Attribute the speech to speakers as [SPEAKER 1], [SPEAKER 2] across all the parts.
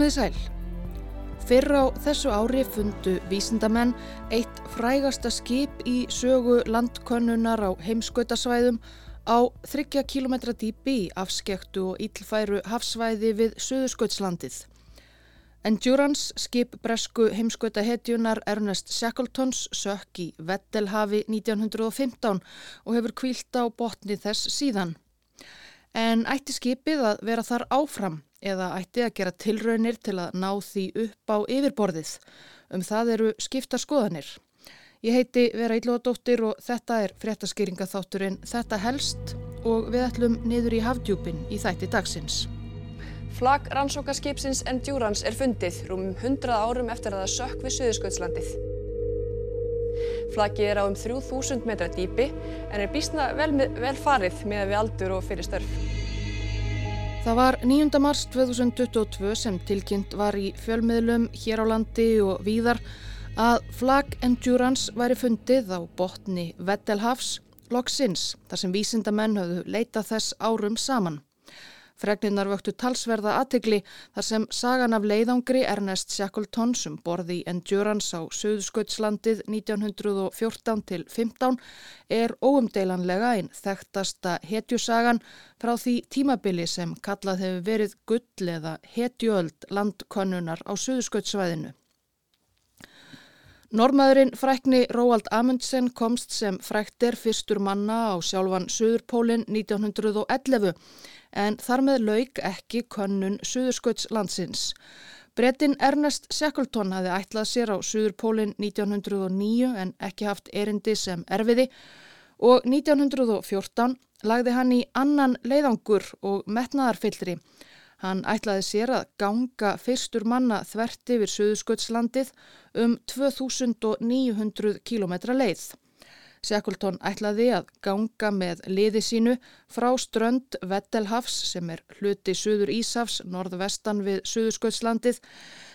[SPEAKER 1] Komiði sæl. Fyrr á þessu ári fundu vísindamenn eitt frægasta skip í sögu landkönnunar á heimskautasvæðum á 30 km dýpi í afskektu og ílfæru hafsvæði við Suðurskautslandið. Endurance skip bresku heimskauta hetjunar Ernest Shackletons sökk í Vettelhafi 1915 og hefur kvílt á botni þess síðan. En ætti skipið að vera þar áfram eða ætti að gera tilraunir til að ná því upp á yfirborðið. Um það eru skipta skoðanir. Ég heiti Vera Ílóðadóttir og þetta er fréttaskýringaþátturinn Þetta helst og við ætlum niður í hafdjúpin í þætti dagsins.
[SPEAKER 2] Flag rannsókaskipsins Endurance er fundið rúmum 100 árum eftir að það sökk við Suðurskjöldslandið. Flagið er á um 3000 metra dýpi en er bísna vel, vel farið með við aldur og fyrir störf.
[SPEAKER 1] Það var 9. mars 2022 sem tilkynnt var í fjölmiðlum hér á landi og víðar að flag Endurance væri fundið á botni Vettelhafs loksins þar sem vísindamenn höfðu leitað þess árum saman. Fregninnar vöktu talsverða aðtegli þar sem sagan af leiðangri Ernest Shackleton sem borði Endurance á Suðsköldslandið 1914-15 er óumdeilanlega einn þekktasta hetjusagan frá því tímabili sem kallað hefur verið gull eða hetjuöld landkonnunar á Suðsköldsvæðinu. Normaðurinn frækni Róald Amundsen komst sem fræktir fyrstur manna á sjálfan Suðurpólinn 1911 en þar með lauk ekki könnun Suðurskautslandsins. Brettin Ernest Shackleton hafði ætlað sér á Suðurpólinn 1909 en ekki haft erindi sem erfiði og 1914 lagði hann í annan leiðangur og metnaðarfyllri. Hann ætlaði sér að ganga fyrstur manna þvert yfir Suðurskautslandið um 2900 km leið. Shackleton ætlaði að ganga með liði sínu frá strönd Vettelhafs sem er hluti Suður Ísafs norðvestan við Suðursköldslandið,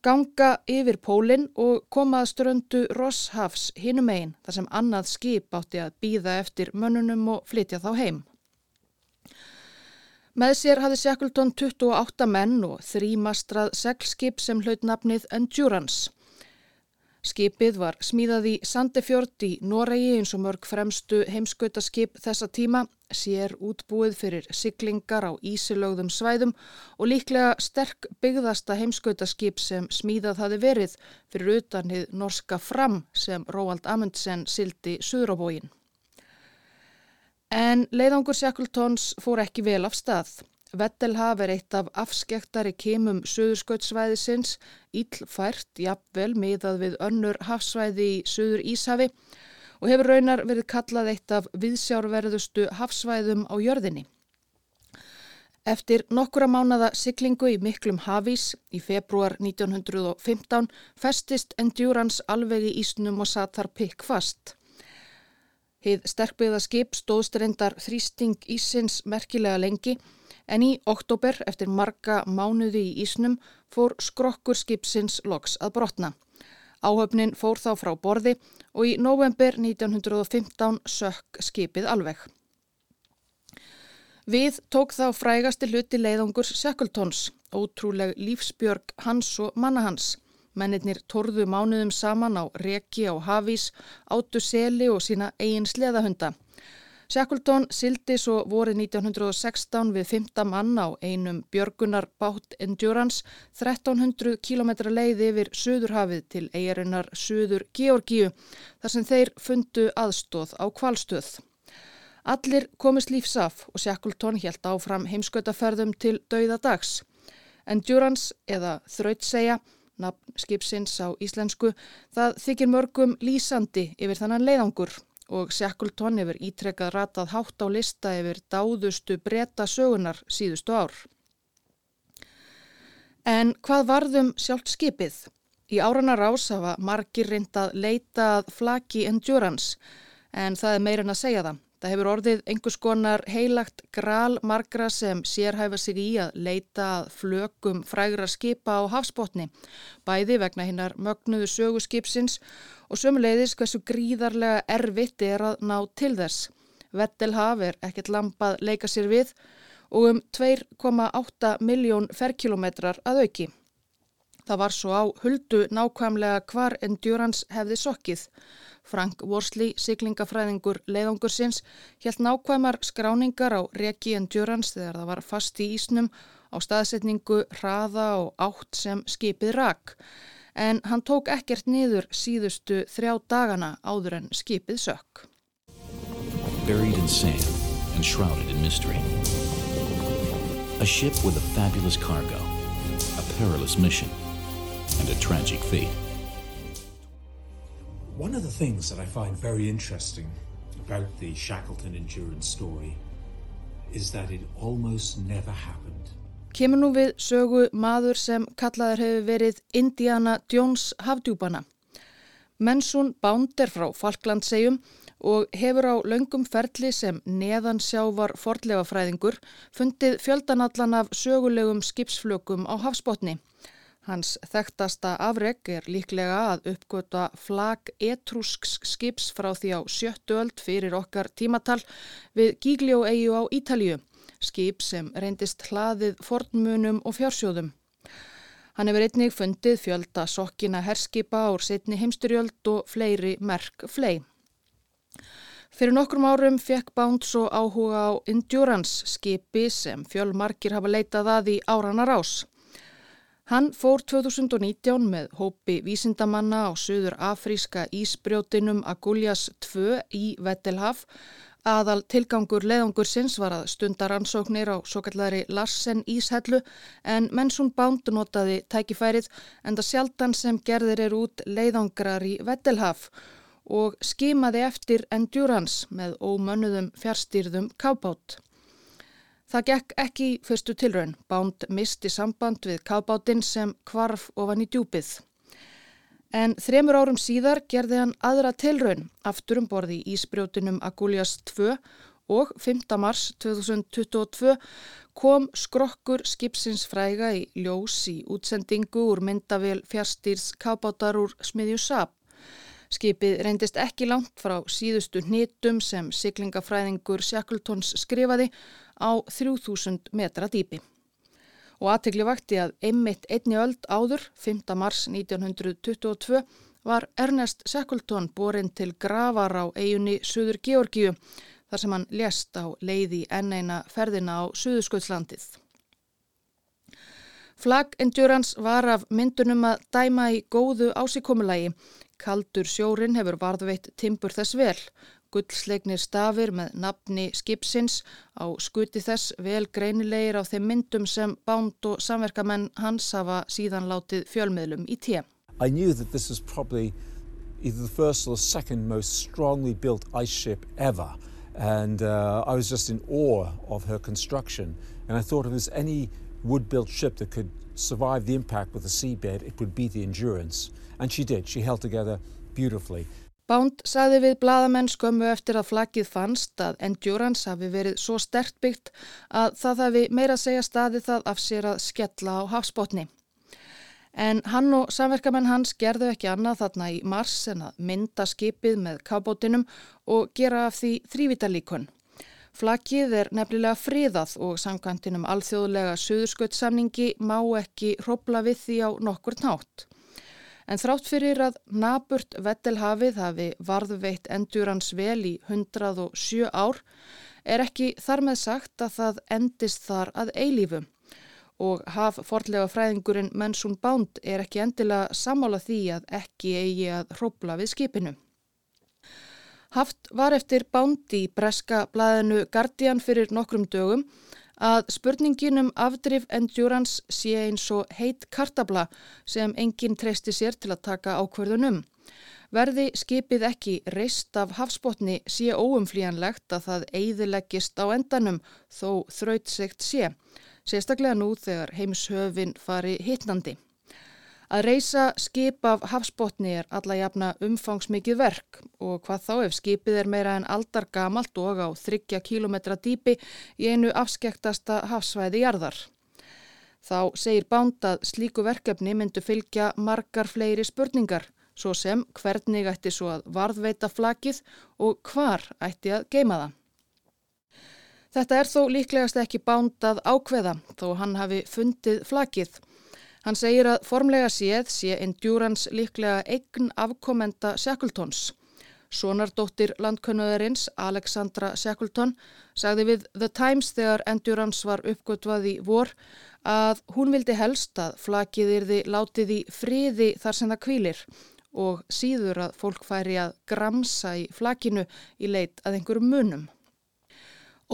[SPEAKER 1] ganga yfir pólinn og koma að ströndu Rosshafs hinum einn þar sem annað skip átti að býða eftir mönnunum og flytja þá heim. Með sér hafði Shackleton 28 menn og þrýmastrað seglskip sem hlaut nafnið Endurance. Skipið var smíðað í Sandefjord í Noregi eins og mörg fremstu heimskautaskip þessa tíma, sér útbúið fyrir siglingar á ísilögðum svæðum og líklega sterk byggðasta heimskautaskip sem smíðað hafi verið fyrir utanhið norska fram sem Róald Amundsen sildi Suðróbógin. En leiðangur Shackletons fór ekki vel af stað. Vettelhaf er eitt af afskektari kemum söðurskautsvæðisins, íllfært, jafnvel, miðað við önnur hafsvæði í söður Íshafi og hefur raunar verið kallað eitt af viðsjárverðustu hafsvæðum á jörðinni. Eftir nokkura mánada siglingu í miklum hafís í februar 1915 festist Endurance alveg í ísnum og satt þar pikk fast. Hið sterkbyggða skip stóðst reyndar þrýsting ísins merkilega lengi en í oktober eftir marga mánuði í Ísnum fór skrokkur skipsins loks að brotna. Áhöfnin fór þá frá borði og í november 1915 sökk skipið alveg. Við tók þá frægasti hluti leiðangurs Shackletons, ótrúleg lífsbjörg hans og manna hans. Mennirnir torðu mánuðum saman á reki á hafís, áttu seli og sína eigin sleðahunda. Shackleton sildi svo vorið 1916 við 5. mann á einum Björgunar Bátt Endurance 1300 km leiði yfir Suðurhafið til eigarinnar Suður Georgíu þar sem þeir fundu aðstóð á kvalstöð. Allir komist lífsaf og Shackleton helt áfram heimskautaferðum til dauðadags. Endurance eða þrautsegja, nafn skipsins á íslensku, það þykir mörgum lýsandi yfir þannan leiðangur og Shackleton hefur ítrekkað ratað hátt á lista yfir dáðustu breyta sögunar síðustu ár. En hvað varðum sjálft skipið? Í árana rás hafa margir reyndað leitað flaki endurance en það er meirinn að segja það. Það hefur orðið einhvers konar heilagt gral margra sem sérhæfa sig í að leita að flökum frægra skipa á hafsbótni, bæði vegna hinnar mögnuðu söguskipsins og sömuleiðis hversu gríðarlega erfitt er að ná til þess. Vettelhaf er ekkert lampað leika sér við og um 2,8 miljón ferkilometrar að auki. Það var svo á huldu nákvæmlega hvar Endurance hefði sokkið. Frank Worsley, siglingafræðingur leiðangursins, helt nákvæmar skráningar á reki Endurance þegar það var fast í ísnum á staðsetningu, hraða og átt sem skipið rak. En hann tók ekkert niður síðustu þrjá dagana áður en skipið sökk. Buried in sand and shrouded in mystery. A ship with a fabulous cargo, a perilous mission. and a tragic fate. One of the things that I find very interesting about the Shackleton Endurance story is that it almost never happened. Kemur nú við sögu maður sem kallaður hefur verið Indiana Jones hafdjúbana. Mensun Bánd er frá Falklandsegjum og hefur á laungum ferli sem neðansjávar fordlegafræðingur fundið fjöldanallan af sögulegum skipsflökum á hafsbótni. Hans þekktasta afreg er líklega að uppgöta flag etrusks skips frá því á sjöttu öld fyrir okkar tímatal við Giglio-eigu á Ítalju, skip sem reyndist hlaðið fornmunum og fjársjóðum. Hann hefur einnig fundið fjölda sokkina herskipa ár setni heimsturjöld og fleiri merk flei. Fyrir nokkrum árum fekk Bound svo áhuga á Endurance skipi sem fjölmarkir hafa leitað að í árana rás. Hann fór 2019 með hópi vísindamanna á söður afríska ísbrjótinum Aguljas 2 í Vettelhaf. Aðal tilgangur leðangursins var að stundar ansóknir á svo kallari Larsen íshellu en mennsún bánd notaði tækifærið en það sjaldan sem gerðir er út leiðangrar í Vettelhaf og skimaði eftir Endurance með ómönnuðum fjárstýrðum kápátt. Það gekk ekki fyrstu tilraun. Bánd misti samband við kábátinn sem kvarf ofan í djúpið. En þremur árum síðar gerði hann aðra tilraun aftur um borði í Ísbrjótinum Aguljas 2 og 5. mars 2022 kom skrokkur skipsins fræga í ljós í útsendingu úr myndavél fjárstýrs kábátar úr smiðju SAP. Skipið reyndist ekki langt frá síðustu hnitum sem siglingafræðingur Shackletons skrifaði á 3000 metra dýpi. Og aðtegli vakti að einmitt einni öld áður, 5. mars 1922, var Ernest Shackleton borin til gravar á eigunni Suður Georgiu þar sem hann lést á leiði enneina ferðina á Suðurskjöldslandið. Flag Endurance var af myndunum að dæma í góðu ásíkomulagi. Kaldur sjórin hefur varðveitt timpur þess vel gullslegnir stafir með nafni skipsins á skuti þess vel greinilegir á þeim myndum sem bánd og samverkamenn hans hafa síðan látið fjölmiðlum í tíu. I knew that this was probably either the first or the second most strongly built ice ship ever and uh, I was just in awe of her construction and I thought if there's any wood-built ship that could survive the impact with the seabed it would be the Endurance and she did, she held together beautifully. Bánd saði við bladamenn skömmu eftir að flaggið fannst að Endurance hafi verið svo stert byggt að það hafi meira segja staði það af sér að skella á hafsbótni. En hann og samverkamenn hans gerðu ekki annað þarna í mars en að mynda skipið með kábótinum og gera af því þrývitalíkun. Flaggið er nefnilega fríðað og samkantinum alþjóðlega suðurskauttsamningi má ekki hrópla við því á nokkur nátt. En þrátt fyrir að naburt Vettelhafið hafi varðveitt endurans vel í 107 ár er ekki þar með sagt að það endist þar að eilífu og haf forlega fræðingurinn Mensún Bánd er ekki endilega samála því að ekki eigi að hrópla við skipinu. Haft var eftir Bánd í breska blæðinu Guardian fyrir nokkrum dögum að spurningin um afdrif endurans sé eins og heit kartabla sem enginn treysti sér til að taka ákverðunum. Verði skipið ekki reist af hafsbótni sé óumflíjanlegt að það eigðileggist á endanum þó þrautsegt sé, sérstaklega nú þegar heimshöfin fari hittnandi. Að reysa skip af hafsbótni er alla jafna umfangsmikið verk og hvað þá ef skipið er meira en aldar gamalt og á þryggja kílometra dýpi í einu afskektasta hafsvæði jarðar. Þá segir Bánd að slíku verkefni myndu fylgja margar fleiri spurningar, svo sem hvernig ætti svo að varðveita flakið og hvar ætti að geima það. Þetta er þó líklegast ekki Bánd að ákveða þó hann hafi fundið flakið. Hann segir að formlega séð sé Endurance líklega eign afkomenda Shackletons. Sónardóttir landkönnuðarins Alexandra Shackleton sagði við The Times þegar Endurance var uppgötvað í vor að hún vildi helst að flakið yrði látið í friði þar sem það kvílir og síður að fólk færi að gramsa í flakinu í leit að einhverjum munum.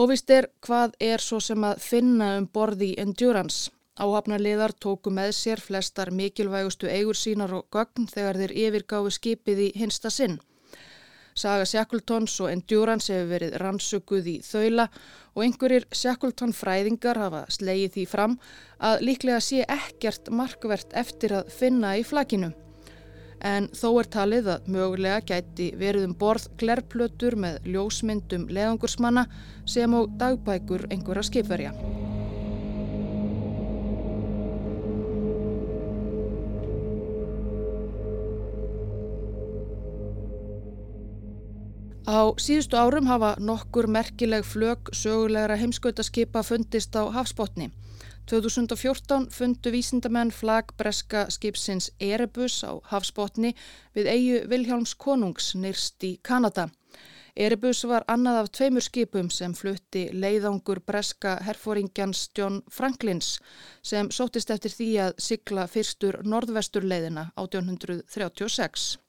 [SPEAKER 1] Óvist er hvað er svo sem að finna um borði Endurance. Áhafnarliðar tóku með sér flestar mikilvægustu eigur sínar og gögn þegar þeir yfirgáfi skipið í hinsta sinn. Saga Shackletons og Endurance hefur verið rannsökuð í þaula og einhverjir Shackleton fræðingar hafa slegið því fram að líklega sé ekkert markvert eftir að finna í flakinu. En þó er talið að mögulega gæti verið um borð glerplötur með ljósmyndum leðangursmanna sem á dagbækur einhverja skipverja. Á síðustu árum hafa nokkur merkileg flög sögulegra heimskautaskipa fundist á hafsbótni. 2014 fundu vísindamenn flagbreska skipsins Erebus á hafsbótni við eigu Vilhjálms konungs nýrst í Kanada. Erebus var annað af tveimur skipum sem flutti leiðangur breska herfóringjans John Franklins sem sótist eftir því að sigla fyrstur norðvesturleiðina 1836.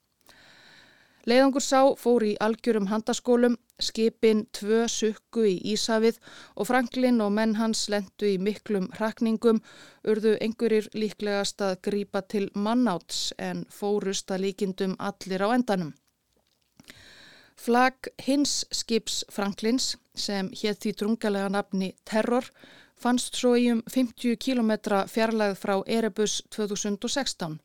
[SPEAKER 1] Leiðangur sá fór í algjörum handaskólum, skipin tvö sukku í Ísafið og Franklin og menn hans lendu í miklum rakningum, urðu einhverjir líklegast að grípa til mannáts en fórust að líkindum allir á endanum. Flag hins skips Franklins, sem hétt því drungalega nafni Terror, fannst svo í um 50 km fjarlæð frá Erebus 2016.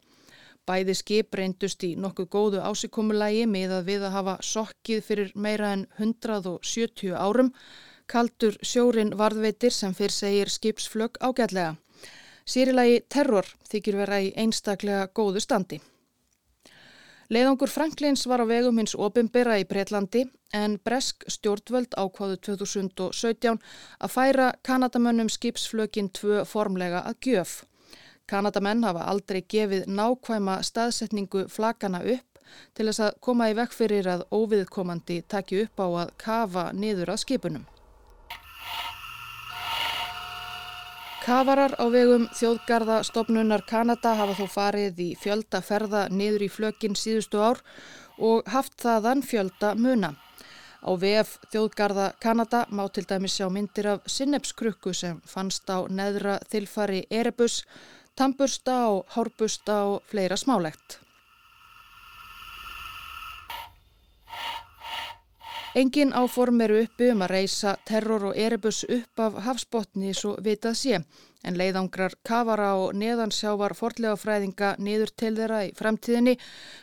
[SPEAKER 1] Bæði skip reyndust í nokkuð góðu ásikomulægi með að við að hafa sokkið fyrir meira en 170 árum, kaldur sjórin varðveitir sem fyrr segir skipsflög ágætlega. Sýrilagi terror þykir vera í einstaklega góðu standi. Leðangur Franklins var á vegum hins opimbera í Breitlandi en Bresk stjórnvöld ákváðu 2017 að færa Kanadamönnum skipsflögin tvö formlega að gjöf. Kanadamenn hafa aldrei gefið nákvæma staðsetningu flakana upp til þess að koma í vekk fyrir að óviðkomandi taki upp á að kafa niður að skipunum. Kafarar á vegum þjóðgarða stopnunar Kanada hafa þó farið í fjölda ferða niður í flökin síðustu ár og haft þaðan fjölda muna. Á VF þjóðgarða Kanada má til dæmis sjá myndir af sinnepskrukku sem fannst á neðra þilfari Erebus tambursta og hórbusta og fleira smálegt. Engin áform eru uppi um að reysa terror og erebus upp af hafsbótni svo vitað sé, en leiðangrar kavara og neðansjávar forlega fræðinga niður til þeirra í fremtíðinni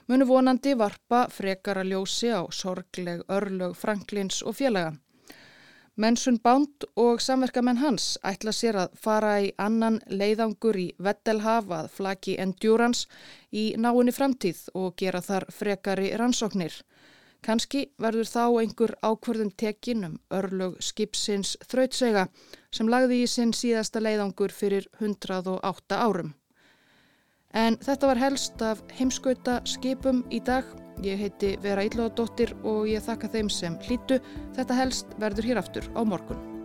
[SPEAKER 1] munu vonandi varpa frekara ljósi á sorgleg örlög Franklins og félaga. Mensun Bánd og samverkamenn hans ætla sér að fara í annan leiðangur í Vettelhaf að flaki Endurance í náinni framtíð og gera þar frekari rannsóknir. Kanski verður þá einhver ákvörðum tekin um örlög skipsins þrautsega sem lagði í sinn síðasta leiðangur fyrir 108 árum. En þetta var helst af heimskauta skipum í dag. Ég heiti Vera Íllóðadóttir og ég þakka þeim sem hlýtu. Þetta helst verður hér aftur á morgun.